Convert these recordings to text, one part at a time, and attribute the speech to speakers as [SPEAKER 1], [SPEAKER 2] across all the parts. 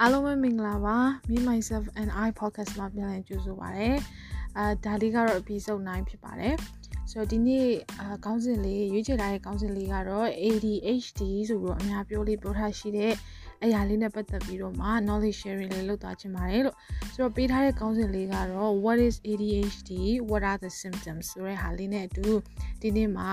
[SPEAKER 1] အားလုံးပဲမင်္ဂလာပါ Me myself and I podcast မှာပြန်လည်ကြိုဆိုပါရစေအာဒါလေးကတော့ episode 9ဖြစ်ပါတယ်ဆိုတော့ဒီနေ့အာခေါင်းစဉ်လေးရွေးချယ်ထားတဲ့ခေါင်းစဉ်လေးကတော့ ADHD ဆိုပြီးတော့အများပြောလေးပြောထားရှိတဲ့ အရာလေးနဲ့ပတ်သက်ပြီးတော့မှ knowledge sharing လေးလုပ်သွားချင်ပါတယ်လို့ဆိုတော့ပေးထားတဲ့ခေါင်းစဉ်လေးကတော့ what is ADHD what are the symptoms ဆိုတဲ့ဟာလေးနဲ့အတူဒီနေ့မှာ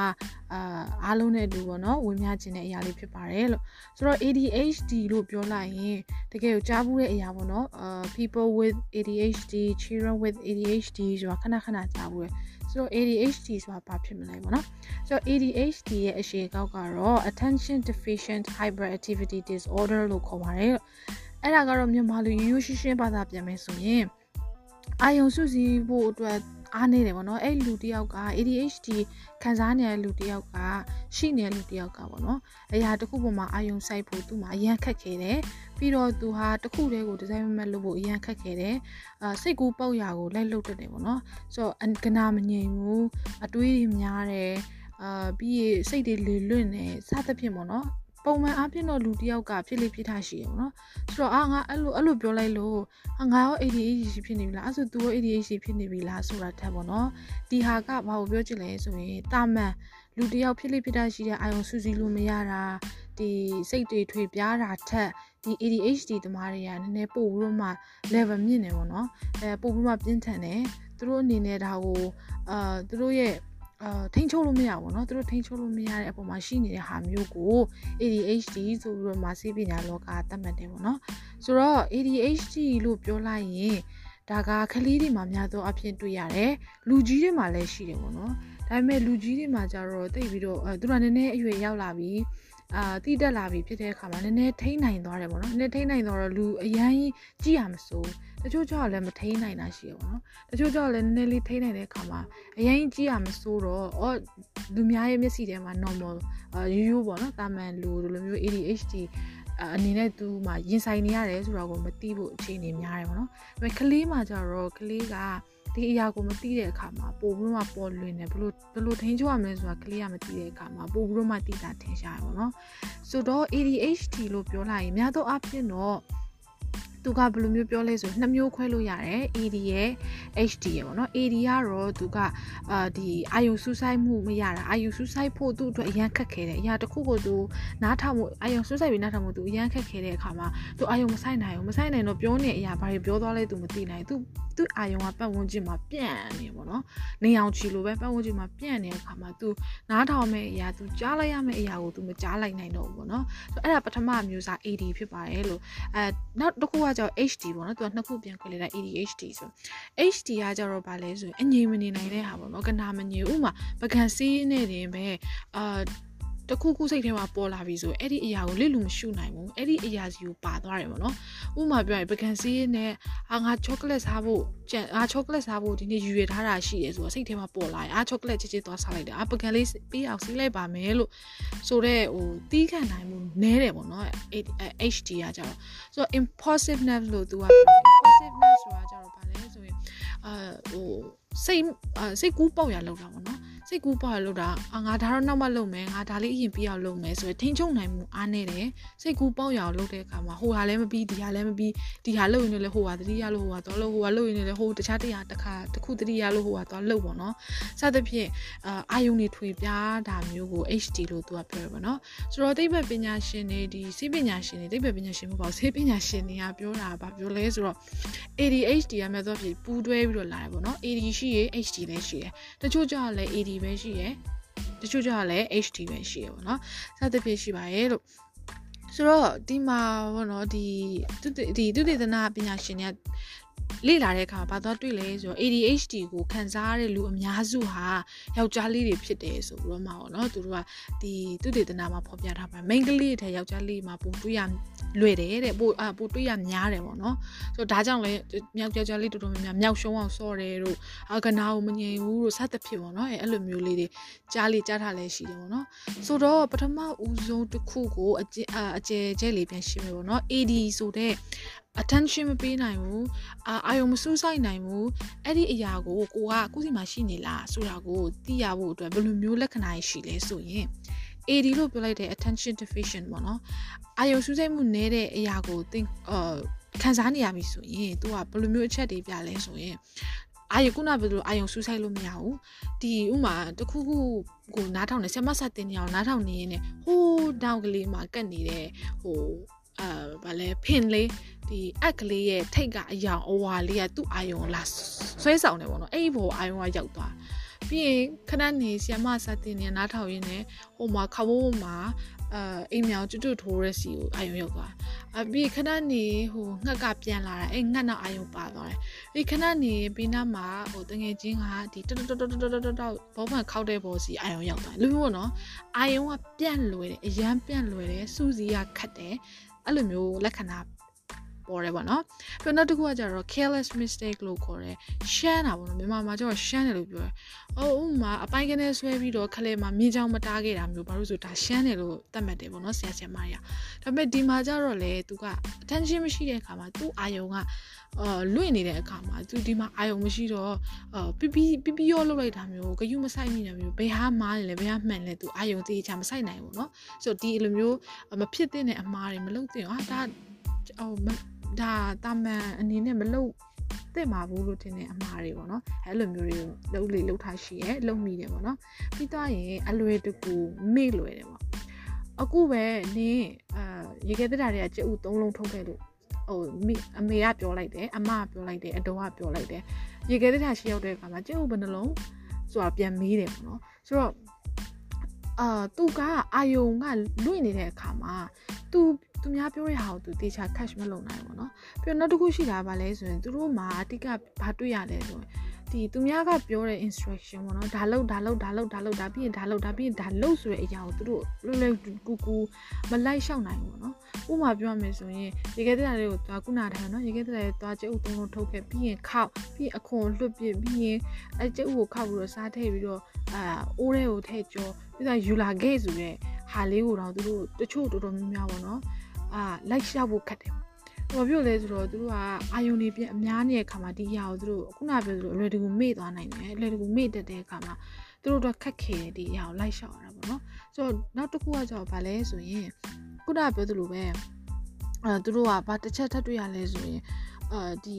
[SPEAKER 1] အာအားလုံးနဲ့အတူပေါ့နော်ဝင်မြခြင်းတဲ့အရာလေးဖြစ်ပါတယ်လို့ဆိုတော့ ADHD လို့ပြောလိုက်ရင်တကယ်ကိုကြားဘူးတဲ့အရာပေါ့နော်အာ people with ADHD children with ADHD ဆိုတာခဏခဏကြားဘူးတယ် ဆိုတော့ ADHD ဆိုတာဘာဖြစ်မလဲပေါ့နော်ဆိုတော့ ADHD ရဲ့အရှေ့ကောက်ကတော့ attention deficient hyperactivity disorder လို့ခေါ်ပါတယ်အဲ့ဒါကတော့မြန်မာလိုရိုးရိုးရှင်းရှင်းဘာသာပြန်မယ်ဆိုရင်အာယုံစုစည်းဖို့အတွက် အားနေတယ်ပေါ့နော်အဲ့လူတယောက်က ADHD ခံစားနေတဲ့လူတယောက်ကရှိနေတဲ့လူတယောက်ကပေါ့နော်အရာတစ်ခုပေါ်မှာအာယုံစိုက်ဖို့သူ့မှာအရန်ခက်ခဲတယ်ပြီးတော့သူဟာတစ်ခုတည်းကိုဒီဇိုင်းမမတ်လုပ်ဖို့အရန်ခက်ခဲတယ်အာစိတ်ကူးပေါက်ရာကိုလိုက်လုပ်တတ်တယ်ပေါ့နော်ဆိုတော့ကနာမငြိမ်ဘူးအတွေးတွေများတယ်အာပြီးရစိတ်တွေလေလွင့်နေစသဖြင့်ပေါ့နော် ပုံမှန်အားဖြင့်တော့လူတယောက်ကဖြစ်လိဖြစ်ထားရှိရပေါ့နော်ဆိုတော့အာငါအဲ့လိုအဲ့လိုပြောလိုက်လို့ငါရော ADHD ဖြစ်နေပြီလားအဲ့ဆို तू ရော ADHD ဖြစ်နေပြီလားဆိုတာထက်ပေါ့နော်ဒီဟာကဘာကိုပြောချင်လဲဆိုရင်တာမန်လူတယောက်ဖြစ်လိဖြစ်ထားရှိတဲ့အာယုံစူးစီးလို့မရတာဒီစိတ်တွေထွေပြားတာထက်ဒီ ADHD တမားတွေကနည်းနည်းပို့ပြီးတော့မှ level မြင့်နေပေါ့နော်အဲပို့ပြီးမှပြင်းထန်တယ်သူတို့အနေနဲ့ဒါကိုအာသူတို့ရဲ့ အာထိန်းချုပ်လို့မရဘူးเนาะသူတို့ထိန်းချုပ်လို့မရတဲ့အပေါ်မှာရှိနေတဲ့ဟာမျိုးကို ADHD ဆိုပြီးတော့မာစီပညာလောကသတ်မှတ်တယ်ပေါ့เนาะဆိုတော့ ADHD လို့ပြောလိုက်ရင်ဒါကကလေးတွေမှာများသောအဖြစ်တွေ့ရတယ်လူကြီးတွေမှာလည်းရှိတယ်ပေါ့เนาะဒါပေမဲ့လူကြီးတွေမှာကျတော့တိတ်ပြီးတော့အဲသူကနည်းနည်းအရွယ်ရောက်လာပြီး အာတိတက်လာပြီဖြစ်တဲ့အခါမှာနည်းနည်းထိန်းနိုင်သွားတယ်ပေါ့နော်နည်းနည်းထိန်းနိုင်တော့လူအရန်ကြည့်ရမစိုးတချို့ကြောက်လည်းမထိန်းနိုင်တာရှိရပေါ့နော်တချို့ကြောက်လည်းနည်းနည်းလေးထိန်းနိုင်တဲ့အခါမှာအရင်ကြည့်ရမစိုးတော့အော်လူများရဲ့မျက်စိထဲမှာ normal အာရိုးရိုးပေါ့နော်တာမန်လူလိုမျိုး ADHD အနေနဲ့သူမှရင်ဆိုင်နေရတယ်ဆိုတော့ကိုမသိဖို့အခြေအနေများတယ်ပေါ့နော်ဒါပေမဲ့ကလေးမှကျတော့ကလေးက ဒီအရာကိုမသိတဲ့အခါမှာပို့ပြီးမှပေါ်လွင်တယ်ဘလို့ဘလို့ထိန်းချုပ်ရမလဲဆိုတာကလေးကမသိတဲ့အခါမှာပို့ပြီးမှသိတာထင်ရှားတယ်ပေါ့နော်ဆိုတော့ ADHD လို့ပြောလိုက်ရင်များသောအားဖြင့်တော့ သူကဘယ်လိုမျိုးပြောလဲဆိုနှစ်မျိုးခွဲလို့ရတယ် AD ရဲ့ HD ရဲ့ပေါ့နော် AD ကတော့သူကအာဒီအာယုဆူဆိုင်မှုမရတာအာယုဆူဆိုင်ဖို့သူ့အတွက်အရန်ခက်ခဲတယ်အရာတစ်ခုကိုသူနားထောင်မှုအာယုဆူဆိုင်ပြီးနားထောင်မှုသူအရန်ခက်ခဲတဲ့အခါမှာသူအာယုမဆိုင်နိုင်ဘူးမဆိုင်နိုင်တော့ပြောနေတဲ့အရာဘာတွေပြောသွားလဲသူမသိနိုင်သူသူ့အာယုကပတ်ဝန်းကျင်မှာပြန့်နေပေါ့နော်နေအောင်ချီလိုပဲပတ်ဝန်းကျင်မှာပြန့်နေတဲ့အခါမှာသူနားထောင်မဲ့အရာသူကြားလိုက်ရမယ့်အရာကိုသူမကြားလိုက်နိုင်တော့ဘူးပေါ့နော်ဆိုတော့အဲ့ဒါပထမမျိုးစား AD ဖြစ်ပါတယ်လို့အဲနောက်တစ်ခုကကျတော့ HD ပေါ့နော် तू ကနှစ်ခုပြန်ခွဲလိုက်တာ ADHD ဆို HD ကကျတော့ဗာလဲဆိုရင်အငြိမ်မနေနိုင်တဲ့ဟာပေါ့နော်ကနာမငြိမ်ဥမာပကံစီးနေတယ်ပဲအာ တခုခုစိတ်ထဲမှာပေါ်လာပြီဆိုအဲ့ဒီအရာကိုလစ်လို့မရှုနိုင်ဘူးအဲ့ဒီအရာစီကိုပါသွားတယ်ပေါ့နော်ဥပမာပြောရင်ပကံစီးနဲ့အာငါချောကလက်စားဖို့ကြံအာချောကလက်စားဖို့ဒီနေ့ယူရထားတာရှိတယ်ဆိုတော့စိတ်ထဲမှာပေါ်လာရင်အာချောကလက်ချစ်ချစ်သွားစားလိုက်တယ်အာပကံလေးပြီးအောင်စီးလိုက်ပါမယ်လို့ဆိုတော့ဟိုတီးခံနိုင်မှုနဲတယ်ပေါ့နော် HD ကကြတော့ဆိုတော့ impulsiveness လို့သူက impulsiveness ဆိုတာကြတော့ဗာလဲဆိုရင်အာဟိုစိတ်စိတ်ကူးပေါက်ရလောက်တာပေါ့နော်စိတ်ကူးပေါက်ရလောက်တာအာငါဒါတော့နောက်မှလုပ်မယ်ငါဒါလေးအရင်ပြီးအောင်လုပ်မယ်ဆိုရယ်ထိန်းချုပ်နိုင်မှုအားနေတယ်စိတ်ကူးပေါက်ရအောင်လုပ်တဲ့အခါမှာဟိုဟာလည်းမပြီးဒီဟာလည်းမပြီးဒီဟာလုပ်ရင်လည်းဟိုဟာတတိယလို့ဟိုဟာတော့လုပ်ဟိုဟာလုပ်ရင်လည်းဟိုတခြားတရားတစ်ခါတစ်ခုတတိယလို့ဟိုဟာတော့လုပ်ပေါ့နော်စသဖြင့်အာအာယုန်တွေထွေပြားတာမျိုးကို HD လို့သူကပြောရပါတော့ဆိုတော့သိပ္ပံပညာရှင်တွေဒီစိပညာရှင်တွေသိပ္ပံပညာရှင်မဟုတ်ပါဘူးစိပညာရှင်တွေကပြောတာဗာပြောလဲဆိုတော့ ADHD ကမဲ့တော့ဖြစ်ပူးတွဲပြီးတော့လာတယ်ပေါ့နော် AD ရှိရ HD လည်းရှိတယ်တချို့ကြောင့်လည်း AD ပဲရှိရတချို့ကြောင့်လည်း HD ပဲရှိရပေါ့နော်စသဖြင့်ရှိပါရဲ့လို့ဆိုတော့ဒီမှာဘောနော်ဒီဒီသူတေသနာပညာရှင်တွေက လေ့လာတဲ့အခါဘာသွားတွေ့လဲဆိုတော့ ADHD ကိုခံစားရတဲ့လူအများစုဟာယောက်ျားလေးတွေဖြစ်တယ်ဆိုပြီးတော့မှာပေါ့နော်သူတို့ကဒီသူတေသနာမှာဖော်ပြထားပါ main ကလေးတဲ့ယောက်ျားလေးမှာပုံတွေ့ရလွယ်တယ်တဲ့ပိုအပိုတွေ့ရများတယ်ပေါ့နော်ဆိုတော့ဒါကြောင့်လဲမြောက်ယောက်ျားလေးတော်တော်များများမြောက်ရှုံးအောင်စော့တယ်တို့အကနာကိုမငြိမ်ဘူးတို့စသဖြင့်ပေါ့နော်အဲအဲ့လိုမျိုးလေးတွေကြားလေးကြားထားလဲရှိတယ်ပေါ့နော်ဆိုတော့ပထမဦးဆုံးတစ်ခုကိုအကျအကျဲကျဲလေးပြန်ရှင်းမယ်ပေါ့နော် AD ဆိုတဲ့ attention မပေးနိုင်ဘူးအာအာယုံမစူးစိုက်နိုင်ဘူးအဲ့ဒီအရာကိုကိုကကိုစီမှာရှိနေလားဆိုတာကိုသိရဖို့အတွက်ဘယ်လိုမျိုးလက္ခဏာရှိလဲဆိုရင် AD လို့ပြောလိုက်တဲ့ attention deficient ပေါ့နော်အာယုံစူးစိုက်မှုနည်းတဲ့အရာကိုသင်အာခံစားနေရပြီဆိုရင် तू ကဘယ်လိုမျိုးအချက်တွေပြလဲဆိုရင်အာယုခုနပြောလို့အာယုံစူးစိုက်လို့မရဘူးဒီဥမာတခုခုကိုနားထောင်နေဆ iam မဆက်တင်နေအောင်နားထောင်နေရင်ဟိုးတောက်ကလေးမှာကတ်နေတဲ့ဟို အာဗာလဲဖင်လေးဒီအက်ကလေးရဲ့ထိတ်ကအယောင်အဝါလေးကသူ့အာယုံလာဆွဲဆောင်နေပေါ့နော်အဲ့ဒီဘောအာယုံကရောက်သွားပြီးရင်ခဏနေဆီယမစတင်နေနားထောင်ရင်းနဲ့ဟိုမှာခဝိုးမှာအာအိမ်မြောင်ကျွတ်ထိုးရဲစီကိုအာယုံရောက်သွားအပြီးခဏနေဟိုငှက်ကပြန်လာတာအဲ့ငှက်နောက်အာယုံပါသွားတယ်ပြီးခဏနေပြီးနားမှာဟိုတငယ်ချင်းကဒီတတတတတတတဘောမှန်ခောက်တဲ့ဘောစီအာယုံရောက်သွားလူမျိုးနော်အာယုံကပြန့်လွယ်တယ်အရန်ပြန့်လွယ်တယ်စူးစီကခတ်တယ် alumiu la kanab ခဏာပေါ်တယ်ပေါ့နော်ပြီးနောက်တစ်ခုကကျတော့ careless mistake လို့ခေါ်တယ်ရှမ်းတာပေါ့နော်မြန်မာမှာကျတော့ရှမ်းတယ်လို့ပြောတယ်။အော်ဥမာအပိုင်းကနေဆွဲပြီးတော့ခလဲမှာမြင်းချောင်းမတားခဲ့တာမျိုးဘာလို့ဆိုဒါရှမ်းတယ်လို့သတ်မှတ်တယ်ပေါ့နော်ဆရာဆရာမတွေက။ဒါပေမဲ့ဒီမှာကျတော့လေသူက attention မရှိတဲ့အခါမှာသူ့အာယုံကအာလွင့်နေတဲ့အခါမှာသူဒီမှာအာယုံမရှိတော့အာပီပီပီပီရောလောက်လိုက်တာမျိုးဂယုမဆိုင်နေတာမျိုးဘယ်ဟာမားလဲဘယ်ဟာမှန်လဲသူအာယုံတေးချမဆိုင်နိုင်ဘူးเนาะဆိုတော့ဒီလိုမျိုးမဖြစ်တဲ့အမှားတွေမလုပ်သင့်ဘူးဟာဒါ ဟိုဒါတာမန်အနေနဲ့မလုပ်သင့်ပါဘူးလို့ထင်တဲ့အမှားတွေပေါ့နော်အဲ့လိုမျိုးတွေလုံးလေလုံးထားရှိရဲလုံးမိတယ်ပေါ့နော်ပြီးတော့ရင်အလွယ်တကူမေ့လွယ်တယ်ပေါ့အခုပဲနင်းအာရေခဲတက်တာတွေကကြက်ဥသုံးလုံးထုတ်ခဲ့လို့ဟိုမိအမေကပြောလိုက်တယ်အမကပြောလိုက်တယ်အတော်ကပြောလိုက်တယ်ရေခဲတက်တာရှိရောက်တဲ့အခါမှာကြက်ဥဘယ်နှလုံးဆိုတာပြန်မေးတယ်ပေါ့နော်ဆိုတော့အာသူကအာယုံကလွင့်နေတဲ့အခါမှာသူ သူများပြောတဲ့ဟာကိုသူတေချာ catch မလုပ်နိုင်ဘူးเนาะပြီးတော့နောက်တစ်ခုရှိတာဗာလဲဆိုရင်သူတို့မှာအတိတ်ကဘာတွေ့ရလဲဆိုရင်ဒီသူများကပြောတဲ့ instruction ပေါ့နော်ဒါလုပ်ဒါလုပ်ဒါလုပ်ဒါလုပ်ဒါပြီးရင်ဒါလုပ်ဒါပြီးရင်ဒါလုပ်ဆိုတဲ့အရာကိုသူတို့လွယ်လွယ်ကူကူမလိုက်ရှောက်နိုင်ဘူးနော်ဥပမာပြောရမယ်ဆိုရင်ရေခဲတဲ့တွေကိုသွားကုနာထားနော်ရေခဲတဲ့တွေသွားကျုပ်သုံးလုံးထုတ်ခဲ့ပြီးရင်ခောက်ပြီးရင်အခွန်လွတ်ပြပြီးရင်အဲကျုပ်ကိုခောက်ပြီးတော့စားထည့်ပြီးတော့အာအိုးထဲကိုထည့်ကြောပြီးတော့ယူလာခဲ့ဆိုတဲ့ဟာလေးကိုတော့သူတို့တချို့တော်တော်များများပေါ့နော် အာလိုက်ရှောက်ဖို့ခက်တယ်။ဘာဖြစ်လဲဆိုတော့သူတို့ကအာယုန်တွေပြအများနေတဲ့အခါမှာဒီຢာကိုသူတို့ခုနပြောသလိုအလွယ်တကူမေ့သွားနိုင်တယ်။အလွယ်တကူမေ့တတ်တဲ့အခါမှာသူတို့တော့ခက်ခဲတယ်ဒီຢာကိုလိုက်ရှောက်ရတာပေါ့နော်။ဆိုတော့နောက်တစ်ခုကကျတော့ဗာလဲဆိုရင်ခုနပြောသလိုပဲအဲသူတို့ကဘာတစ်ချက်ထပ်တွေ့ရလဲဆိုရင်အာဒီ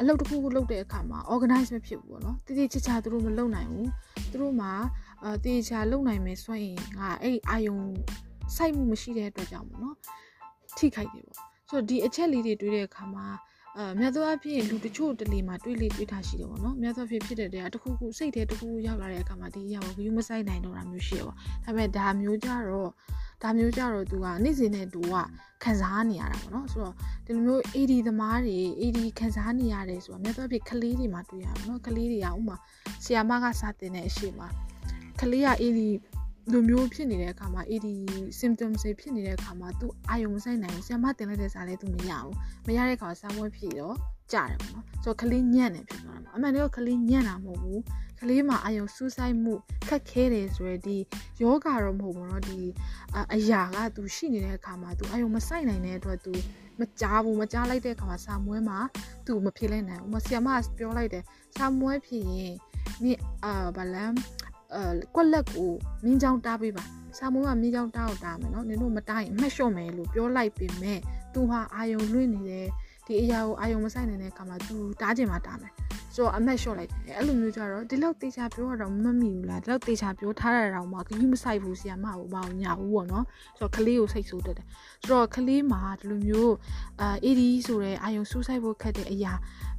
[SPEAKER 1] အလုပ်တစ်ခုခုလုပ်တဲ့အခါမှာ organize မဖြစ်ဘူးပေါ့နော်တည်တည်ချာချာသူတို့မလုပ်နိုင်ဘူးသူတို့မှာအဲတည်ချာလုပ်နိုင်မယ်ဆိုရင်ငါအဲ့အာယုံ စိုက်မှုမရှိတဲ့အတွက်ကြောင့်ပေါ့နော်ထိခိုက်တယ်ပေါ့ဆိုတော့ဒီအချက်လေးတွေတွေးတဲ့အခါမှာအဲမြတ်သောအဖြစ်လူတချို့တလေမှာတွေးလေတွေးထားရှိတယ်ပေါ့နော်မြတ်သောအဖြစ်ဖြစ်တဲ့တရားတစ်ခုခုစိတ်ထဲတစ်ခုခုရောက်လာတဲ့အခါမှာဒီအရာကိုယူမဆိုင်နိုင်တော့တာမျိုးရှိရပေါ့ဒါပေမဲ့ဒါမျိုးကြတော့ဒါမျိုးကြတော့ तू ကနေ့စဉ်နဲ့ तू ကခံစားနေရတာပေါ့နော်ဆိုတော့ဒီလိုမျိုး AD သမားတွေ AD ခံစားနေရတယ်ဆိုတော့မြတ်သောအဖြစ်ကလေးတွေမှာတွေ့ရပါတော့ကလေးတွေကဥမာဆီယာမကစတင်တဲ့အရှိမှာကလေးက AD လိုမျိုးဖြစ်နေတဲ့အခါမှာ AD symptoms တွေဖြစ်နေတဲ့အခါမှာ तू အာယုံမဆိုင်နိုင်ဘူးဆရာမတင်လိုက်တဲ့စာလဲ तू မရဘူးမရတဲ့အခါစာမွေးဖြစ်တော့ကြတယ်ပေါ့နော်ဆိုတော့ကလေးညံ့နေဖြစ်သွားတာပေါ့အမှန်တော့ကလေးညံ့တာမဟုတ်ဘူးကလေးမှာအာယုံစူးစိုက်မှုခက်ခဲတယ်ဆိုရယ်ဒီယောဂါတော့မဟုတ်ဘူးเนาะဒီအရာက तू ရှိနေတဲ့အခါမှာ तू အာယုံမဆိုင်နိုင်တဲ့အတွက် तू မကြားဘူးမကြားလိုက်တဲ့အခါမှာစာမွေးမှာ तू မဖြစ်လိုက်နိုင်ဘူးမဆီယမပြောလိုက်တယ်စာမွေးဖြစ်ရင်นี่အာဘာလန် အဲကွက်လက်ကိုမင်းချောင်းတားပေးပါစာမိုးကမင်းချောင်းတားအောင်တားမယ်နော်နင်တို့မတားရင်အမှတ်လျှော့မယ်လို့ပြောလိုက်ပေမဲ့သူဟာအာယုံလွင့်နေတယ်ဒီအရာကိုအာယုံမဆိုင်နိုင်တဲ့အခါမှာသူတားချင်မှတားမယ်ဆိုတော့အမက်လျှော့လိုက်တယ်အဲ့လိုမျိုးကြတော့ဒီလောက်တေချာပြောတော့မမိဘူးလားဒီလောက်တေချာပြောထားရတာမှခကြီးမဆိုင်ဘူးဆီယမဟုတ်ဘာညာဘူးပေါ့နော်ဆိုတော့ကလေးကိုစိတ်ဆိုးတက်တယ်ဆိုတော့ကလေးမှာဒီလိုမျိုးအာ AD ဆိုတဲ့အာယုံစူးစိုက်ဖို့ခက်တဲ့အရာ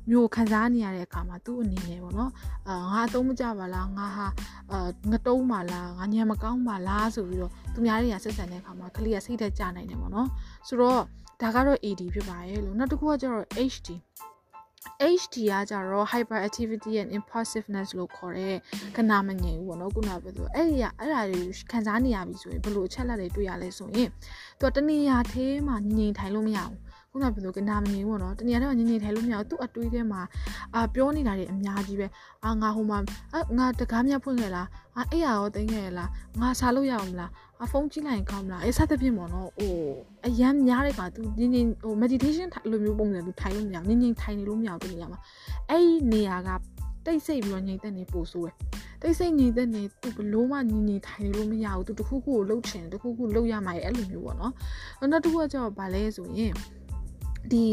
[SPEAKER 1] မျိုးခံစားနေရတဲ့အခါမှာသူ့အနေနဲ့ပေါ့နော်အာငါအသုံးမကျပါလားငါဟာအာငတုံးပါလားငါညံမကောင်းပါလားဆိုပြီးတော့သူများတွေကဆက်ဆံတဲ့အခါမှာကလေးကစိတ်သက်ကြနိုင်တယ်ပေါ့နော်ဆိုတော့ဒါကတော့ AD ဖြစ်ပါရဲ့လို့နောက်တစ်ခုကကျတော့ HD HD ကကြတော့ hyperactivity and impulsiveness လို့ခေါ်တဲ့ခဏမငြိမ်ဘူးပေါ့နော်ခုနပြောလို့အဲ့ဒီကအဲ့ဒါတွေခံစားနေရပြီဆိုရင်ဘယ်လိုအချက်လက်တွေတွေ့ရလဲဆိုရင်သူကတနေရာသေးမှငြိမ်ထိုင်လို့မရဘူး ခုနပြောလို့ကနာမငြိမ်ဘူးပေါ့နော်တနေရာထဲမှာငြိမ်ငြိမ်ထိုင်လို့မရဘူးသူ့အတွေးထဲမှာအာပြောနေတာတွေအများကြီးပဲအာငါဟိုမှာငါတကားမြဖွင့်ခဲ့လားအာအဲ့ရရောသိငယ်လားငါစားလို့ရအောင်မလားအဖုန်းကြည့်လိုက်ရင်ကောင်းမလားအဲစသဖြင့်ပေါ့နော်ဟိုအရန်များတဲ့ကသူညင်ညင်ဟို meditation လိုမျိုးပုံစံသူထိုင်လို့မရဘူးညင်ညင်ထိုင်နေလို့မရဘူးတနေရာမှာအဲ့ဒီနေရာကတိတ်ဆိတ်ပြီးတော့ညင်သက်နေပို့ဆိုးတယ်တိတ်ဆိတ်နေတဲ့နေသူဘလို့မှညီညီထိုင်လို့မရဘူးသူတခုခုကိုလှုပ်ချင်တခုခုလှုပ်ရမှာအဲ့လိုမျိုးပေါ့နော်နောက်တစ်ခုကကျတော့ဗာလဲဆိုရင် ဒီ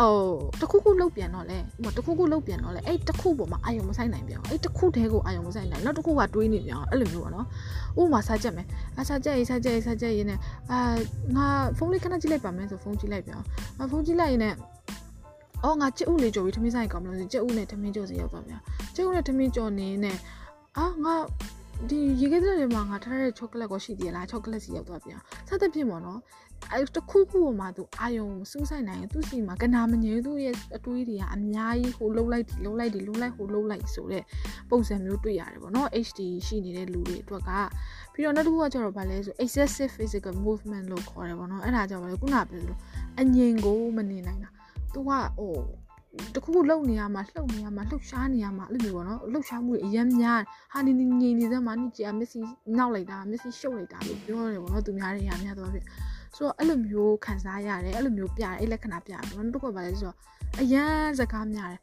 [SPEAKER 1] အော်တခုခုလုတ်ပြန်တော့လေဟိုတခုခုလုတ်ပြန်တော့လေအဲ့တခုပေါ်မှာအာယုံမဆိုင်နိုင်ပြန်အဲ့တခုတည်းကိုအာယုံမဆိုင်နိုင်နောက်တခုကတွေးနေပြန်အဲ့လိုမျိုးပေါ့နော်ဥပမာစားချက်မယ်အစားချက်ရေးစားချက်ရေးစားချက်ရေးနဲ့အာငါဖုန်းလေးခဏကြည့်လိုက်ပါမယ်ဆိုဖုန်းကြည့်လိုက်ပြန်ငါဖုန်းကြည့်လိုက်ရင်လည်းအော်ငါကြက်ဥလေးကြော်ပြီးထမင်းဆိုင်ကောင်းမလို့ကြက်ဥနဲ့ထမင်းကြော်စီရောက်သွားပြန်ကြက်ဥနဲ့ထမင်းကြော်နေနဲ့အာငါ ဒီရေခဲတဲ့တွေမှာငါထားတဲ့ချောကလက်ကိုရှိသေးလားချောကလက်စီရောက်သွားပြန်စသဖြင့်ပေါ့နော်အဲတခုခုပေါ်မှာသူအာယုံစူးဆိုင်နိုင်ရင်သူစီမှာကနာမငြိသူ့ရဲ့အတွေးတွေကအများကြီးဟိုလှုပ်လိုက်ဒီလှုပ်လိုက်ဒီလှုပ်လိုက်ဟိုလှုပ်လိုက်ဆိုတဲ့ပုံစံမျိုးတွေ့ရတယ်ပေါ့နော် HD ရှိနေတဲ့လူတွေအတွက်ကပြီးတော့နောက်တစ်ခုကကျတော့ဗာလဲဆို excessive physical movement လို့ခေါ်တယ်ပေါ့နော်အဲ့ဒါကြောင့်ဗာလဲခုနပြောသလိုအငြိမ်ကိုမနေနိုင်တာသူကဟို တခုခုလှုပ်နေရမှာလှုပ်နေရမှာလှုပ်ရှားနေရမှာအဲ့လိုမျိုးပေါ့နော်လှုပ်ရှားမှုတွေအရင်များဟာနေနေငြိမ်နေစမ်းမှာနိကြာမက်ဆီနောက်လိုက်တာမက်ဆီရှုပ်လိုက်တာလို့ပြောရတယ်ပေါ့နော်သူများတွေရများတော့ဖြစ်ဆိုတော့အဲ့လိုမျိုးခံစားရတယ်အဲ့လိုမျိုးပြတယ်အဲ့လက္ခဏာပြတယ်ဘာလို့တော့ပါလဲဆိုတော့အရန်စကားများတယ်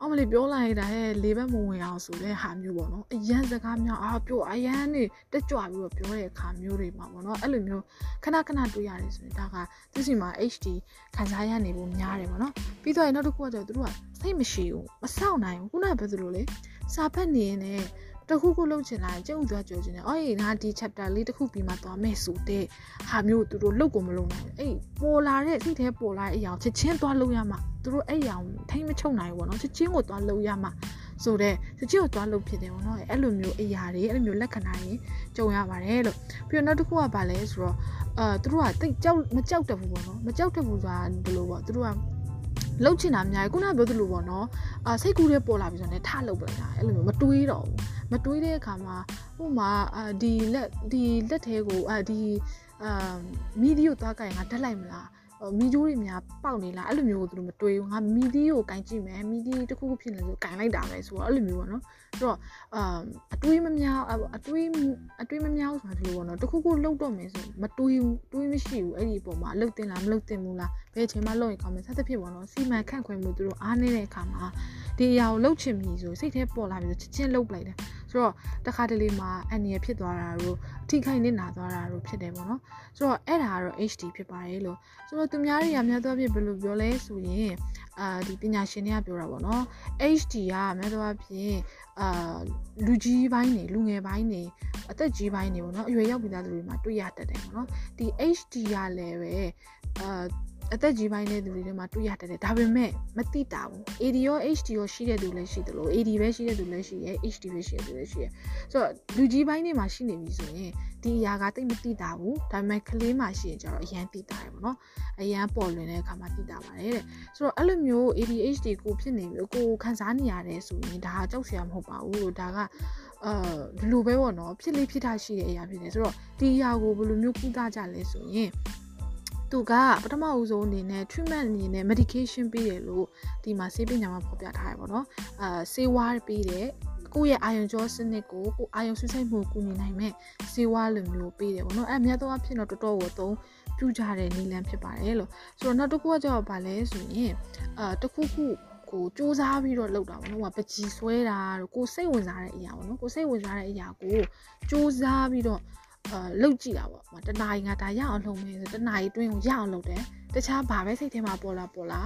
[SPEAKER 1] အော်မလေးပြောလိုက်တာဟဲ့လေးဘက်မဝင်အောင်ဆိုတဲ့ဟာမျိုးပေါ့နော်အရန်စကားများအာပြောအရန်နေတက်ကြွပြီးတော့ပြောတဲ့အခါမျိုးတွေမှာပေါ့နော်အဲ့လိုမျိုးခဏခဏတွေ့ရတယ်ဆိုရင်ဒါကသူစီမှာ HD ခံစားရနေဖို့များတယ်ပေါ့နော်ပြီးတော့နောက်တစ်ခုကကျတော့သူတို့ကစိတ်မရှိဘူးမဆောက်နိုင်ဘူးခုနကပြောသလိုလေစာဖတ်နေရင်လည်း တခုခုလုပ်ချင်လာရင်ကျုပ်သွားကြောချင်တယ်။အော်ငါဒီ chapter လေးတစ်ခုပြီးမှသွားမယ်ဆိုတဲ့ဟာမျိုးသူတို့လုပ်ကိုမလုပ်နိုင်ဘူး။အဲ့ပေါ်လာတဲ့စိတ်ထဲပေါ်လာတဲ့အရာကိုချက်ချင်းသွားလုပ်ရမှာသူတို့အဲ့အရာကိုထိမ့်မချုပ်နိုင်ဘူးပေါ့နော်။ချက်ချင်းကိုသွားလုပ်ရမှာဆိုတော့ချက်ချင်းကိုသွားလုပ်ဖြစ်တယ်ပေါ့နော်။အဲ့လိုမျိုးအရာတွေအဲ့လိုမျိုးလက္ခဏာတွေကြုံရပါတယ်လို့ပြီးတော့နောက်တစ်ခုကဘာလဲဆိုတော့အာသူတို့ကတိတ်ကြောက်မကြောက်တတ်ဘူးပေါ့နော်။မကြောက်တတ်ဘူးဆိုတာဘယ်လိုပေါ့သူတို့ကလှုပ်ချင်တာအများကြီးခုနပြောသလိုပေါ့နော်အာစိတ်ကူးတဲ့ပေါ်လာပြီဆိုတော့လည်းထလှုပ်ပလိုက်တာအဲ့လိုမျိုးမတွေးတော့ဘူး မတွေးတဲ့အခါမှာဟိုမှာအာဒီလက်ဒီလက်သေးကိုအာဒီအာမီဒီယိုသွားကြရင်ငါတက်လိုက်မလား မီဒီယိုတွေများပေါက်နေလားအဲ့လိုမျိုးကိုသူတို့မတွေးဘူးငါမီဒီယိုကိုကင်ကြည့်မယ်မီဒီယိုတစ်ခုခုဖြစ်နေလို့ကင်လိုက်တာပဲဆိုတော့အဲ့လိုမျိုးပေါ့နော်ဆိုတော့အမ်အတွေးမများအတွေးအတွေးမများဆိုတာဒီလိုပေါ့နော်တစ်ခုခုလှုပ်တော့မယ်ဆိုမတွေးဘူးတွေးမရှိဘူးအဲ့ဒီပုံမှာလှုပ်တင်လားမလှုပ်တင်ဘူးလားဘယ်အချိန်မှလှုပ်ရင်ကောင်းမယ်ဆက်သဖြင့်ပေါ့နော်စီမံခန့်ခွဲမှုသူတို့အားနေတဲ့အခါမှာဒီအရာကိုလှုပ်ချင်ပြီဆိုစိတ်ထဲပေါ်လာပြီဆိုချက်ချင်းလှုပ်လိုက်တယ် ဆိုတော့တခါတလေမှာအန်နီရဖြစ်သွားတာတို့အထိခိုက်နစ်နာသွားတာတို့ဖြစ်တယ်ပေါ့နော်ဆိုတော့အဲ့ဒါကတော့ HD ဖြစ်ပါတယ်လို့ဆိုတော့သူများတွေကများသောအားဖြင့်ဘယ်လိုပြောလဲဆိုရင်အာဒီပညာရှင်တွေကပြောတာပေါ့နော် HD ကများသောအားဖြင့်အာလူကြီးပိုင်းနေလူငယ်ပိုင်းနေအသက်ကြီးပိုင်းနေပေါ့နော်အရွယ်ရောက်ပြီးသားသူတွေမှာတွေ့ရတတ်တယ်ပေါ့နော်ဒီ HD ကလည်းပဲအာ အသက်ကြီးပိုင်းတဲ့သူတွေထဲမှာတွေ့ရတတ်တယ်ဒါပေမဲ့မသိတာဘူး AD ရော HD ရောရှိတဲ့သူလည်းရှိတယ်လို့ AD ပဲရှိတဲ့သူလည်းရှိရယ် HD ပဲရှိတဲ့သူလည်းရှိရယ်ဆိုတော့လူကြီးပိုင်းတွေမှာရှိနေပြီဆိုရင်ဒီအရာကတိတ်မသိတာဘူးဒါပေမဲ့ကလေးမှရှိရင်ကျတော့အရန်သိတာရယ်ပေါ့နော်အရန်ပေါ်လွင်တဲ့အခါမှာသိတာပါတယ်တဲ့ဆိုတော့အဲ့လိုမျိုး ADHD ကိုဖြစ်နေပြီကိုခံစားနေရတယ်ဆိုရင်ဒါကကြောက်စရာမဟုတ်ပါဘူးလို့ဒါကအဲဒီလိုပဲပေါ့နော်ဖြစ်လေးဖြစ်တာရှိတဲ့အရာဖြစ်တယ်ဆိုတော့ဒီအရာကိုဘယ်လိုမျိုးကုသကြလဲဆိုရင် သူကပထမဦးဆုံးအနေနဲ့ treatment အနေနဲ့ medication ပေးတယ်လို့ဒီမှာဆေးပညာမှာဖော်ပြထားရပါတော့အာဆေးဝါးပေးတယ်ကိုယ့်ရဲ့အာယုံကြောစနစ်ကိုကိုအာယုံဆွဆိုင်မှုကူညီနိုင်မဲ့ဆေးဝါးလိုမျိုးပေးတယ်ပေါ့နော်အဲအများသောအားဖြင့်တော့တော်တော်ကိုသုံးပြုကြတဲ့နည်းလမ်းဖြစ်ပါတယ်လို့ဆိုတော့နောက်တစ်ခုကကျတော့ဗာလဲဆိုရင်အာတခုခုကိုစူးစမ်းပြီးတော့လုပ်တာပေါ့နော်ဟိုပကြီးဆွဲတာတို့ကိုစိတ်ဝင်စားတဲ့အရာပေါ့နော်ကိုစိတ်ဝင်စားတဲ့အရာကိုစူးစမ်းပြီးတော့ အာလှုပ်ကြည့်တာပေါ့တနားရီငါဒါရအောင်လှုပ်မယ်ဆိုတနားရီတွင်းကိုရအောင်လှုပ်တယ်တခြားဘာပဲစိတ်ထဲမှာပေါ်လာပေါ်လာ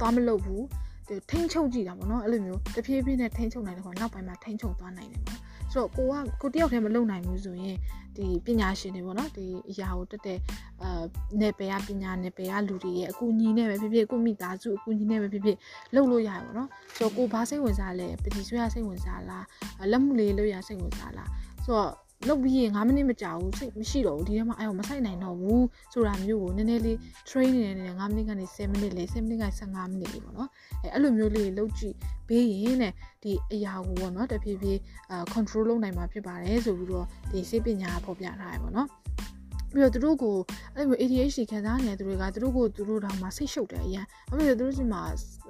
[SPEAKER 1] သွားမလှုပ်ဘူးဒီထိန်းချုပ်ကြည့်တာပေါ့နော်အဲ့လိုမျိုးတဖြည်းဖြည်းနဲ့ထိန်းချုပ်နိုင်တယ်ခေါနောက်ပိုင်းမှာထိန်းချုပ်သွားနိုင်တယ်ပေါ့ဆိုတော့ကိုကကိုတယောက်တည်းမလုပ်နိုင်ဘူးဆိုရင်ဒီပညာရှင်တွေပေါ့နော်ဒီအရာကိုတက်တဲ့အာနယ်ပယ်ကပညာနယ်ပယ်ကလူတွေရဲ့အကူအညီနဲ့ပဲဖြစ်ဖြစ်ကိုမိသားစုအကူအညီနဲ့ပဲဖြစ်ဖြစ်လုပ်လို့ရတယ်ပေါ့နော်ဆိုတော့ကိုဘာစိတ်ဝင်စားလဲပတိဆွေးရစိတ်ဝင်စားလားလက်မှုလေးလုပ်ရစိတ်ဝင်စားလားဆိုတော့ လုပ်ပြီးရင်9မိနစ်မကြာဘူးစိတ်မရှိတော့ဘူးဒီထဲမှာအဲမဆိုင်နိုင်တော့ဘူးဆိုတာမျိုးကိုနည်းနည်းလေး train နေနေ9မိနစ်ကနေ10မိနစ်လေး10မိနစ်ကနေ15မိနစ်လေးပေါ့နော်အဲအဲ့လိုမျိုးလေးလုပ်ကြည့်ပေးရင်တဲ့ဒီအရာကိုပေါ့နော်တဖြည်းဖြည်းအာ control လုပ်နိုင်မှာဖြစ်ပါတယ်ဆိုပြီးတော့ဒီစိတ်ပညာဖော်ပြထားရပေါ့နော် ပြီးတော့သူတို့ကိုအဲ့လို ADHD ခံစားနေတဲ့သူတွေကသူတို့ကိုသူတို့တောင်မှစိတ်ရှုပ်တယ်အရင်။အဲ့လိုသူတို့စီမှာ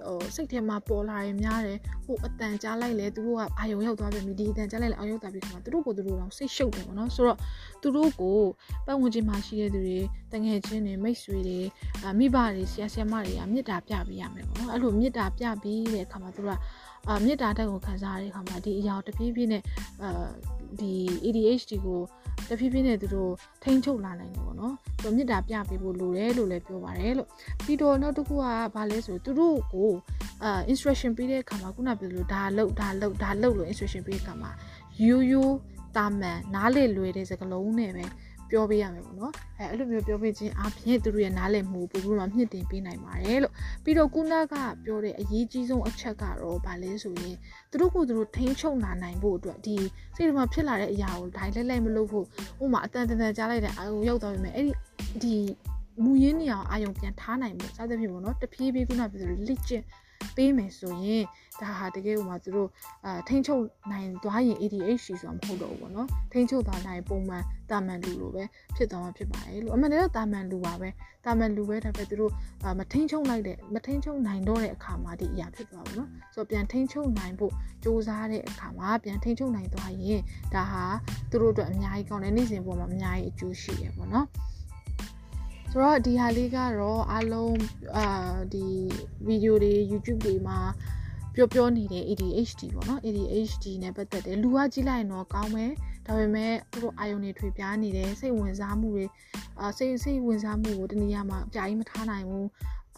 [SPEAKER 1] ဟိုစိတ်ထဲမှာပေါ်လာရင်များတယ်။ဟိုအတန်ကြားလိုက်လဲသူတို့ကအာယုံရောက်သွားပြီဒီအတန်ကြားလိုက်လဲအာယုံရောက်သွားပြီဆိုတော့သူတို့ကိုသူတို့တောင်စိတ်ရှုပ်တယ်ပေါ့နော်။ဆိုတော့သူတို့ကိုပတ်ဝန်းကျင်မှာရှိတဲ့သူတွေတငယ်ချင်းတွေမိတ်ဆွေတွေမိဘတွေဆရာဆရာမတွေကမေတ္တာပြပေးရမယ်ပေါ့နော်။အဲ့လိုမေတ္တာပြပြီးတဲ့အခါမှာသူတို့ကအာမေတ္တာတက်ကိုခံစားရတဲ့အခါမှာဒီအရာတပြေးပြေးနဲ့အာဒီ ADHD ကို တဖြည်းဖြည်းနဲ့သူတို့ထိန်းချုပ်လာနိုင်တယ်ပေါ့နော်သူမြစ်တာပြပေးဖို့လိုတယ်လို့လည်းပြောပါတယ်လို့ပြီးတော့နောက်တစ်ခုကဘာလဲဆိုသူတို့ကိုအာ instruction ပေးတဲ့အခါမှာခုနပြောလို့ဒါလုတ်ဒါလုတ်ဒါလုတ်လို့ instruction ပေးတဲ့အခါမှာရိုးရိုးတာမန်နားလေလွယ်တဲ့စကားလုံးနဲ့ပဲ ပြောပေးရမယ်ပေါ့နော်အဲအဲ့လိုမျိုးပြောပေးခြင်းအပြင်သူတို့ရဲ့နားလည်မှုပို့ပြီးတော့မြင့်တင်ပေးနိုင်ပါတယ်လို့ပြီးတော့ကုနာကပြောတဲ့အရေးကြီးဆုံးအချက်ကတော့ဗာလဲဆိုရင်သူတို့ကိုသူတို့ထိန်းချုပ်လာနိုင်ဖို့အတွက်ဒီစိတ်ထဲမှာဖြစ်လာတဲ့အရာကိုဒိုင်လဲလဲမလုပ်ဖို့ဥမာအတန်တန်တန်ကြားလိုက်တဲ့အာရုံရောက်သွားပြီမဲ့အဲ့ဒီဒီမူရင်းနေအောင်အာယုံပြန်ထားနိုင်မှုစသဖြင့်ပေါ့နော်တဖြည်းဖြည်းခုနပြောသလိုလက်ကျင့် ပေးမယ်ဆိုရင်ဒါဟာတကယ်ဥမာသူတို့အာထိန်းချုပ်နိုင်သွားရင် ADHD ဆိုတာမဟုတ်တော့ဘူးပေါ့နော်ထိန်းချုပ်သွားနိုင်ပုံမှန်တာမန်လူလိုပဲဖြစ်သွားမှာဖြစ်ပါတယ်လို့အမှန်တကယ်တာမန်လူပါပဲတာမန်လူပဲဒါပေမဲ့သူတို့မထိန်းချုပ်လိုက်တဲ့မထိန်းချုပ်နိုင်တော့တဲ့အခါမှာဒီအရာဖြစ်သွားဘူးနော်ဆိုတော့ပြန်ထိန်းချုပ်နိုင်ဖို့စူးစမ်းတဲ့အခါမှာပြန်ထိန်းချုပ်နိုင်သွားရင်ဒါဟာသူတို့အတွက်အများကြီးကောင်းတယ်နေ့စဉ်ပေါ်မှာအများကြီးအကျိုးရှိရပေါ့နော် ဆိုတော့ဒီဟာလေးကတော့အားလုံးအာဒီဗီဒီယိုတွေ YouTube တွေမှာပြောပြောနေတဲ့ ADHD ပေါ့နော် ADHD နဲ့ပတ်သက်တယ်လူကကြည့်လိုက်ရင်တော့ကောင်းမယ်ဒါပေမဲ့သူတို့အာယုန်တွေထွေပြားနေတယ်စိတ်ဝင်စားမှုတွေအာစိတ်စိတ်ဝင်စားမှုကိုတနည်းအားမှာအပြာကြီးမထားနိုင်ဘူး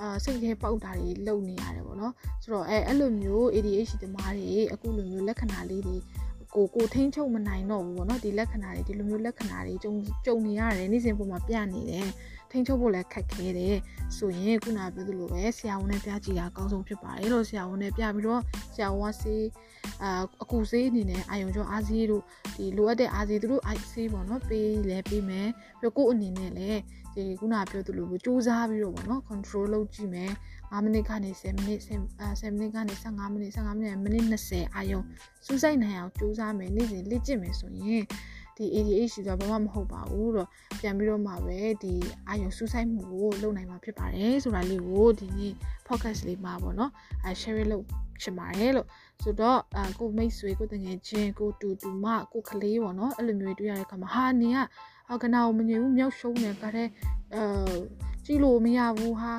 [SPEAKER 1] အာစိတ်ထဲပေါက်တာတွေလုံနေရတယ်ပေါ့နော်ဆိုတော့အဲအဲ့လိုမျိုး ADHD သမားတွေအခုလိုမျိုးလက္ခဏာလေးတွေကိုကိုထိန်းချုပ်မနိုင်တော့ဘူးပေါ့နော်ဒီလက္ခဏာတွေဒီလိုမျိုးလက္ခဏာတွေကြုံကြုံနေရတယ်နေ့စဉ်ပုံမှာပြနေတယ် ထိန်းချုပ်ဖို့လည်းခက်ခဲတယ်ဆိုရင်ခုနပြောသလိုပဲဆရာဝန်နဲ့ပြကြည့်တာအကောင်းဆုံးဖြစ်ပါတယ်လို့ဆရာဝန်နဲ့ပြပြီးတော့ဆရာဝန်ကဆေးအာအကူဆေးအနေနဲ့အာယုံကျော်အားဆေးတို့ဒီလိုအပ်တဲ့အားဆေးတို့အိုက်ဆေးပေါ့နော်ပေးလဲပေးမယ်ပြီးကို့အနေနဲ့လည်းဒီခုနပြောသလိုပဲစူးစမ်းပြီးတော့ပေါ့နော် control လုပ်ကြည့်မယ်5မိနစ်ကနေ10မိနစ်10မိနစ်ကနေ15မိနစ်15မိနစ်မိနစ်20အာယုံစူးစိုက်နိုင်အောင်စူးစမ်းမယ်နေ့စဉ်လေ့ကျင့်မယ်ဆိုရင် ဒီ ADHD ဆိုတာဘာမှမဟုတ်ပါဘူးတော့ပြန်ပြီးတော့မှပဲဒီအာယုံစူးစိုက်မှုကိုလုပ်နိုင်မှာဖြစ်ပါတယ်ဆိုတာလေးကိုဒီနေ့ podcast လေးမှာပေါ့နော်အဲ share လုပ်ချင်ပါတယ်လို့ဆိုတော့အကိုမိတ်ဆွေကိုတငယ်ချင်းကိုတူတူမကိုကလေးပေါ့နော်အဲ့လိုမျိုးတွေ့ရတဲ့အခါမှာဟာနေကကနာကိုမငြိမ်ဘူးမြောက်ရှုံးနေကြတဲ့အဲကြည့်လို့မရဘူးဟာ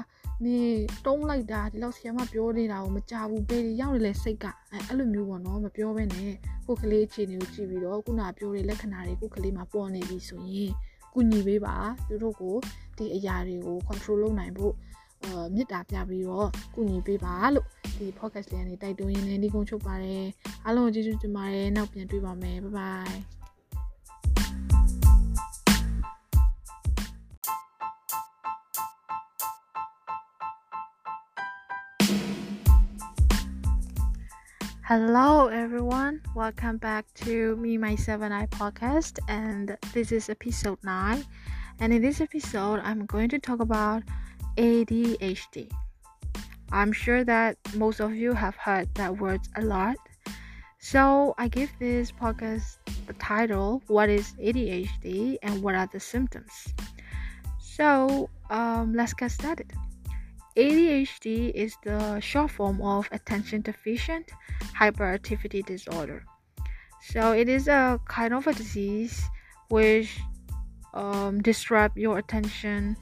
[SPEAKER 1] နေတုံးလိုက်တာဒီလောက်ဆီယမပြောနေတာကိုမကြဘူးဘယ်ဒီရောက်နေလဲစိတ်ကအဲအဲ့လိုမျိုးပေါ့နော်မပြောဘဲနဲ့ကိုကလေးအခြေအနေကိုကြည့်ပြီးတော့ခုနပြောတဲ့လက္ခဏာတွေကိုကလေးမှာပေါ်နေပြီဆိုရင်ကုညီပေးပါသူတို့ကိုဒီအရာတွေကို control လုပ်နိုင်ဖို့အာမြစ်တာပြပြီးတော့ကုညီပေးပါလို့ဒီ podcast လေးကနေတိုက်တွန်းရင်းနဲ့ဒီကုန်းချုပ်ပါတယ်အားလုံးကျေးဇူးတင်ပါတယ်နောက်ပြန်တွေ့ပါမယ် bye bye Hello everyone, welcome back to Me Myself and I podcast and this is episode 9 and in this episode I'm going to talk about ADHD. I'm sure that most of you have heard that word a lot. So I give this podcast the title What is ADHD and what are the symptoms? So um, let's get started. ADHD is the short form of attention deficient hyperactivity disorder. So it is a kind of a disease which um, disrupt your attention,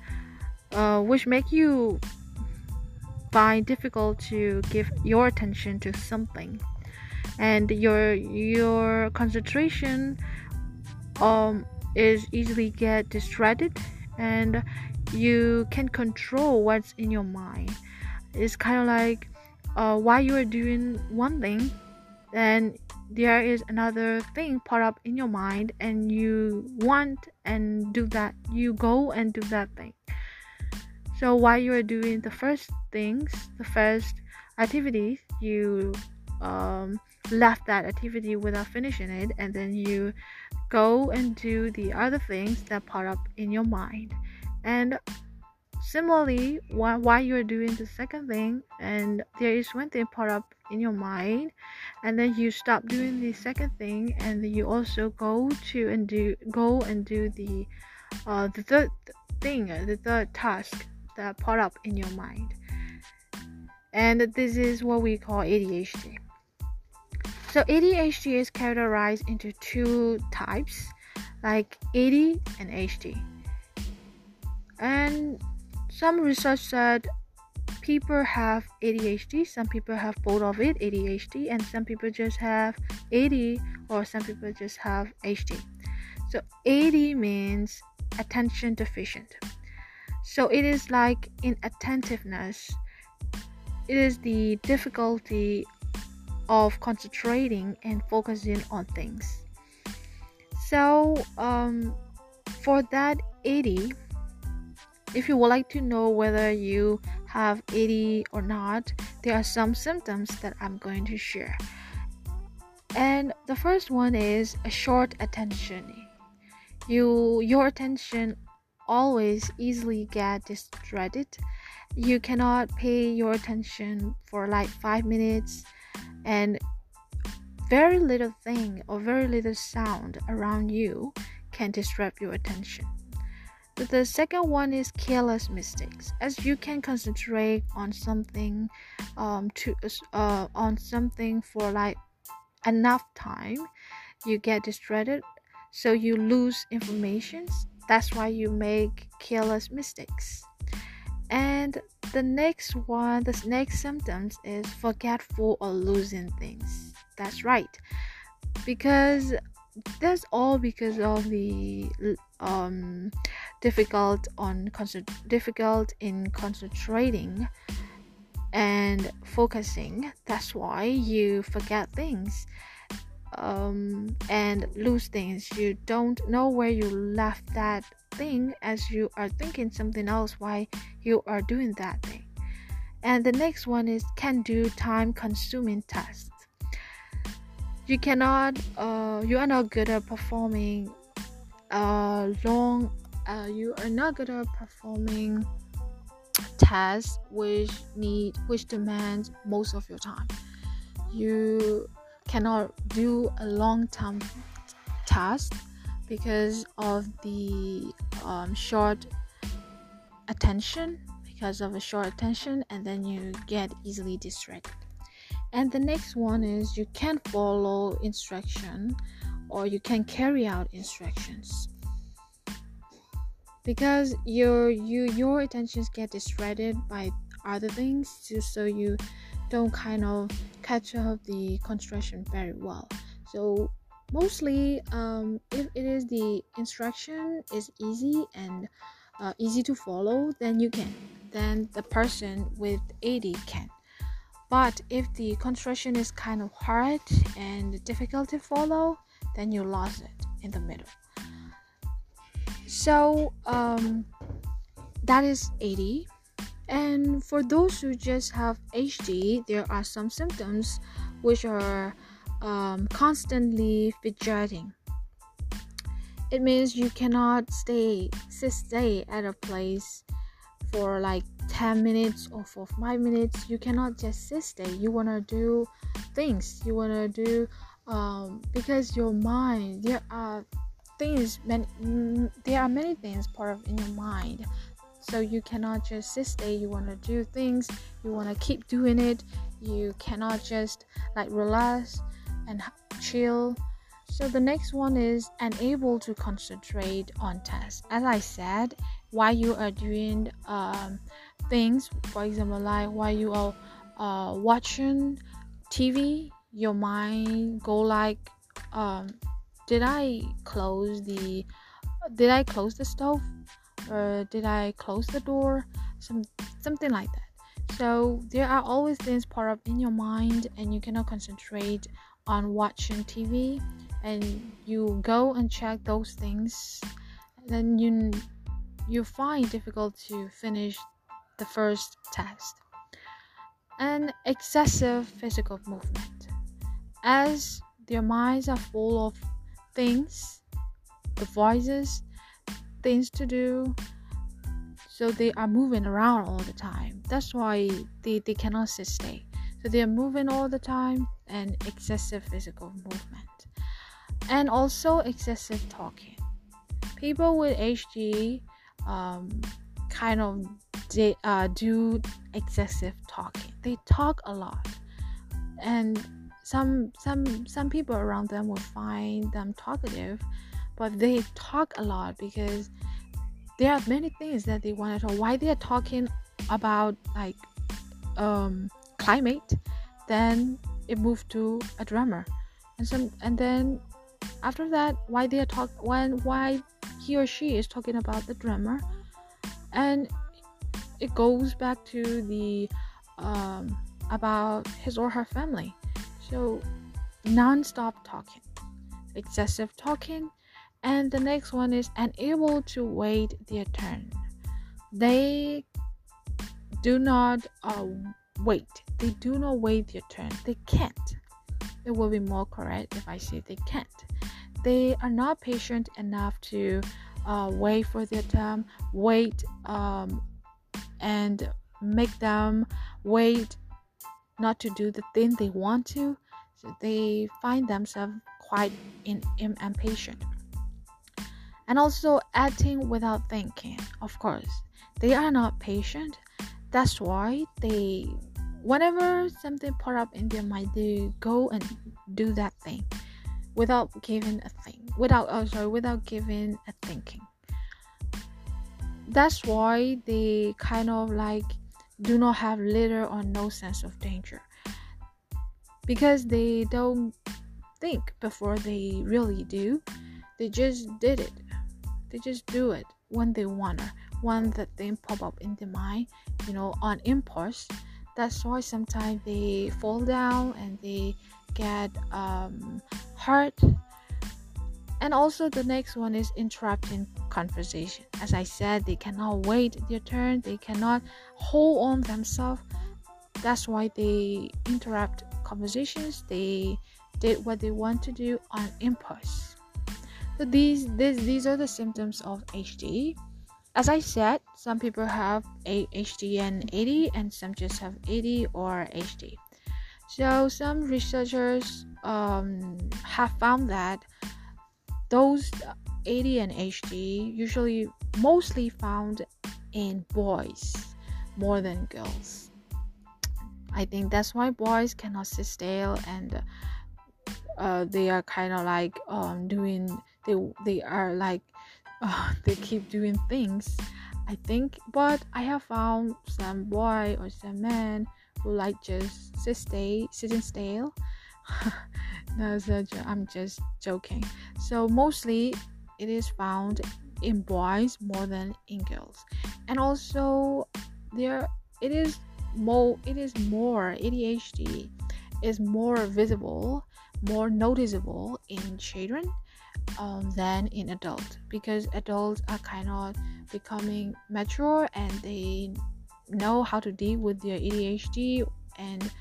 [SPEAKER 1] uh, which make you find difficult to give your attention to something, and your your concentration um, is easily get distracted and you can control what's in your mind. It's kind of like uh, while you are doing one thing, then there is another thing pop up in your mind, and you want and do that. You go and do that thing. So while you are doing the first things, the first activities, you um, left that activity without finishing it, and then you go and do the other things that pop up in your mind and similarly while, you're doing the second thing and there is one thing pop up in your mind and then you stop doing the second thing and then you also go to and do go and do the uh, the third thing the third task that pop up in your mind. And this is what we call ADHD so ADHD is categorized into two types like AD and HD and some research said people have ADHD, some people have both of it, ADHD, and some people just have AD, or some people just have HD. So AD means attention deficient. So it is like inattentiveness. It is the difficulty of concentrating and focusing on things. So um, for that AD, if you would like to know whether you have AD or not, there are some symptoms that I'm going to share. And the first one is a short attention. You your attention always easily get distracted. You cannot pay your attention for like 5 minutes and very little thing or very little sound around you can distract your attention. The second one is careless mistakes. As you can concentrate on something, um, to uh, on something for like enough time, you get distracted, so you lose information. That's why you make careless mistakes. And the next one, the next symptoms is forgetful or losing things. That's right, because that's all because of the um, difficult on difficult in concentrating and focusing. That's why you forget things um, and lose things. You don't know where you left that thing as you are thinking something else while you are doing that thing. And the next one is can do time consuming tasks. You cannot, uh, you are not good at performing uh, long, uh, you are not good at performing tasks which need, which demand most of your time. You cannot do a long term task because of the um, short attention because of a short attention and then you get easily distracted and the next one is you can't follow instruction or you can carry out instructions because your you your attentions get distracted by other things just so you don't kind of catch up the construction very well. So mostly um, if it is the instruction is easy and uh, easy to follow then you can. Then the person with AD can. But if the construction is kind of hard and difficult to follow then you lost it in the middle so um, that is AD and for those who just have HD, there are some symptoms which are um, constantly fidgeting. It means you cannot stay stay at a place for like 10 minutes or for 5 minutes. You cannot just sit there. You want to do things. You want to do um, because your mind there are things many, there are many things part of in your mind. So you cannot just sit there you want to do things you want to keep doing it you cannot just like relax and chill. So the next one is unable to concentrate on tasks. As i said while you are doing um, things for example like while you are uh, watching tv your mind go like um, did i close the did i close the stove or did I close the door? Some something like that. So there are always things part up in your mind and you cannot concentrate on watching TV and you go and check those things then you you find difficult to finish the first test. And excessive physical movement. As their minds are full of things, the voices, things to do. So they are moving around all the time. That's why they, they cannot stay so they are moving all the time and excessive physical movement. And also excessive talking. People with hd um, kind of uh, do excessive talking. They talk a lot. And some some some people around them will find them talkative but they talk a lot because there are many things that they want to talk. Why they are talking about like um, climate, then it moved to a drummer, and some and then after that, why they are talk when why he or she is talking about the drummer, and it goes back to the um, about his or her family. So non-stop talking, excessive talking, and the next one is unable to wait their turn. They do not uh, wait. They do not wait their turn. They can't. It will be more correct if I say they can't. They are not patient enough to uh, wait for their turn, wait um, and make them wait not to do the thing they want to. So they find themselves quite in, in, impatient. And also acting without thinking, of course. They are not patient. That's why they whenever something pop up in their mind, they go and do that thing without giving a thing, without oh sorry, without giving a thinking. That's why they kind of like do not have little or no sense of danger because they don't think before they really do. They just did it. They just do it when they wanna, when the thing pop up in their mind, you know, on impulse. That's why sometimes they fall down and they get um, hurt. And also the next one is interrupting conversation. As I said, they cannot wait their turn. They cannot hold on themselves. That's why they interrupt conversations. They did what they want to do on impulse. So these these these are the symptoms of HD. As I said, some people have ADHD and AD, and some just have AD or HD. So some researchers um, have found that those AD and HD usually mostly found in boys more than girls. I think that's why boys cannot sit still and uh, they are kind of like um, doing they they are like uh, they keep doing things i think but i have found some boy or some man who like just sit stay sitting still no i'm just joking. So mostly it is found in boys more than in girls. And also there it is more it is more adhd is more visible more noticeable in children um, than in adults because adults are kind of becoming mature and they know how to deal with their ADHD and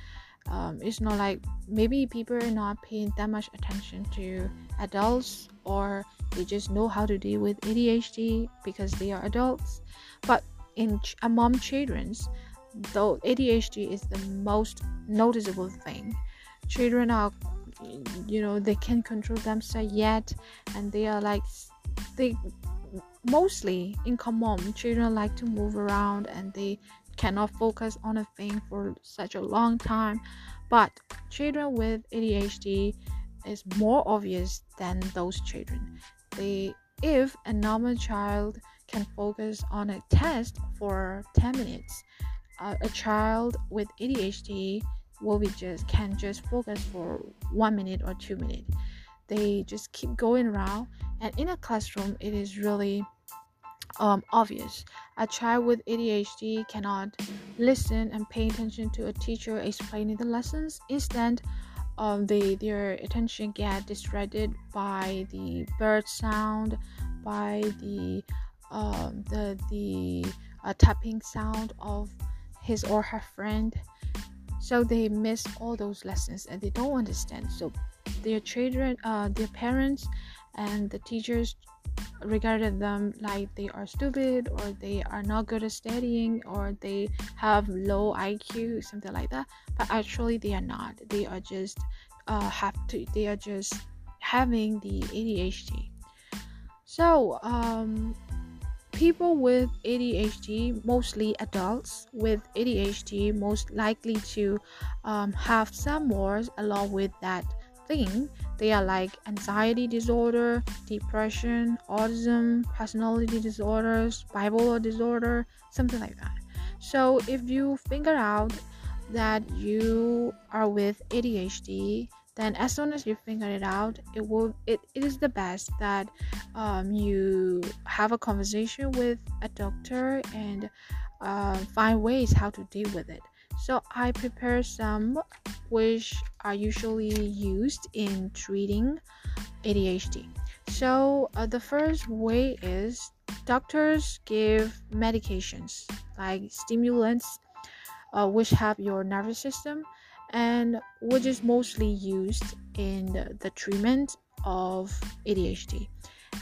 [SPEAKER 1] um, it's not like maybe people are not paying that much attention to adults or they just know how to deal with ADHD because they are adults. But in among children's though ADHD is the most noticeable thing. Children are you know they can't control themselves yet and they are like they mostly in common children like to move around and they cannot focus on a thing for such a long time but children with ADHD is more obvious than those children. They if a normal child can focus on a test for 10 minutes uh, a child with ADHD will be just can just focus for one minute or two minutes. They just keep going around and in a classroom it is really um, obvious. A child with adhd cannot listen and pay attention to a teacher explaining the lessons. Instead um, they, their attention get distracted by the bird sound by the um, the the uh, tapping sound of his or her friend. So they miss all those lessons and they don't understand. So their children uh, their parents and the teachers regarded them like they are stupid or they are not good at studying or they have low IQ something like that. But actually they are not. They are just uh, have to they are just having the ADHD so um, People with ADHD, mostly adults with ADHD, most likely to um, have some more along with that thing. They are like anxiety disorder, depression, autism, personality disorders, bipolar disorder, something like that. So if you figure out that you are with ADHD, then as soon as you figure it out, it will it, it is the best that um, you have a conversation with a doctor and uh, find ways how to deal with it. So I prepare some which are usually used in treating ADHD. So uh, the first way is doctors give medications like stimulants uh, which help your nervous system and which is mostly used in the, treatment of ADHD.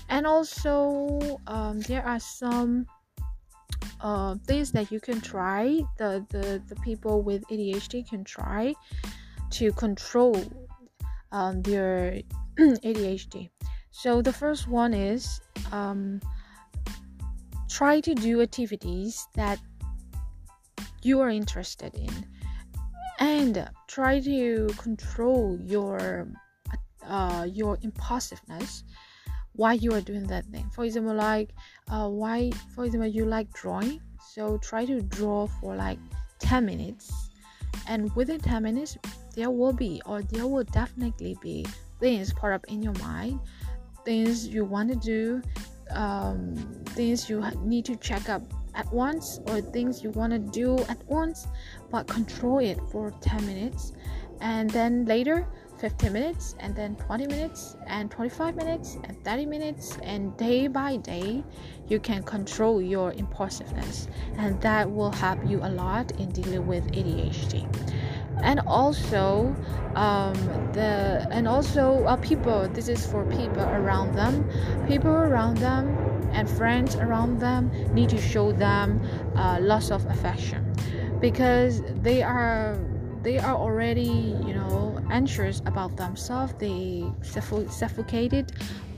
[SPEAKER 1] And also, um, there are some uh, things that you can try, the, the, the people with ADHD can try to control um, their ADHD. So, the first one is um, try to do activities that you are interested in and try to control your uh, your impulsiveness why you are doing that thing. For example like uh, why for example you like drawing so try to draw for like 10 minutes. And within 10 minutes there will be or there will definitely be things pop up in your mind things you want to do um, things you need to check up at once or things you want to do at once but control it for 10 minutes. And then later 15 minutes and then 20 minutes and 25 minutes and 30 minutes and day by day you can control your impulsiveness and that will help you a lot in dealing with ADHD and also um, the and also uh, people this is for people around them. People around them and friends around them need to show them uh, lots of affection because they are they are already you know anxious about themselves. They suffo- suffocated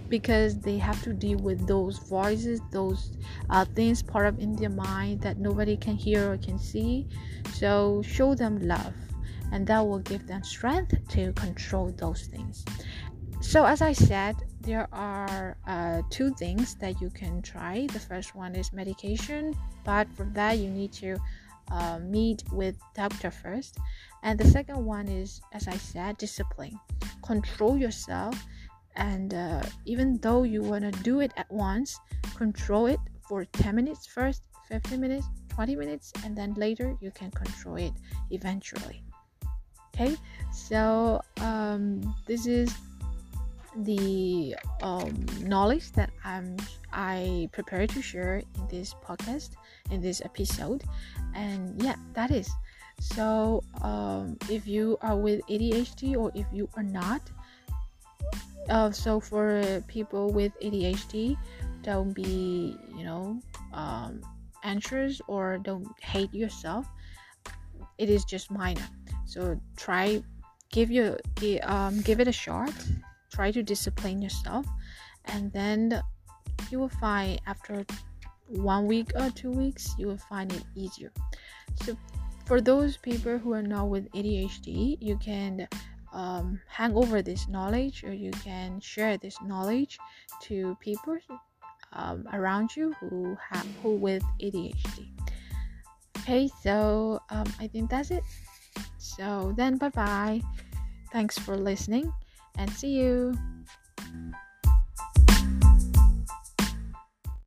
[SPEAKER 1] because they have to deal with those voices those uh, things part of in their mind that nobody can hear or can see. So show them love and that will give them strength to control those things. So as i said there are uh, two things that you can try. The first one is medication but for that you need to uh, meet with doctor first and the second one is as i said discipline. Control yourself and uh, even though you want to do it at once control it for 10 minutes first 15 minutes 20 minutes and then later you can control it eventually. Okay? So um, this is the um, knowledge that I'm I prepare to share in this podcast in this episode. And yeah that is so um, if you are with ADHD or if you are not uh, so for people with ADHD don't be you know um, anxious or don't hate yourself. It is just minor. So try give you um, give it a shot. Try to discipline yourself. And then you will find after one week or two weeks you will find it easier. So for those people who are not with adhd you can um, hang over this knowledge or you can share this knowledge to people um, around you who have who with adhd okay so um, i think that's it. So then bye bye thanks for listening and see you.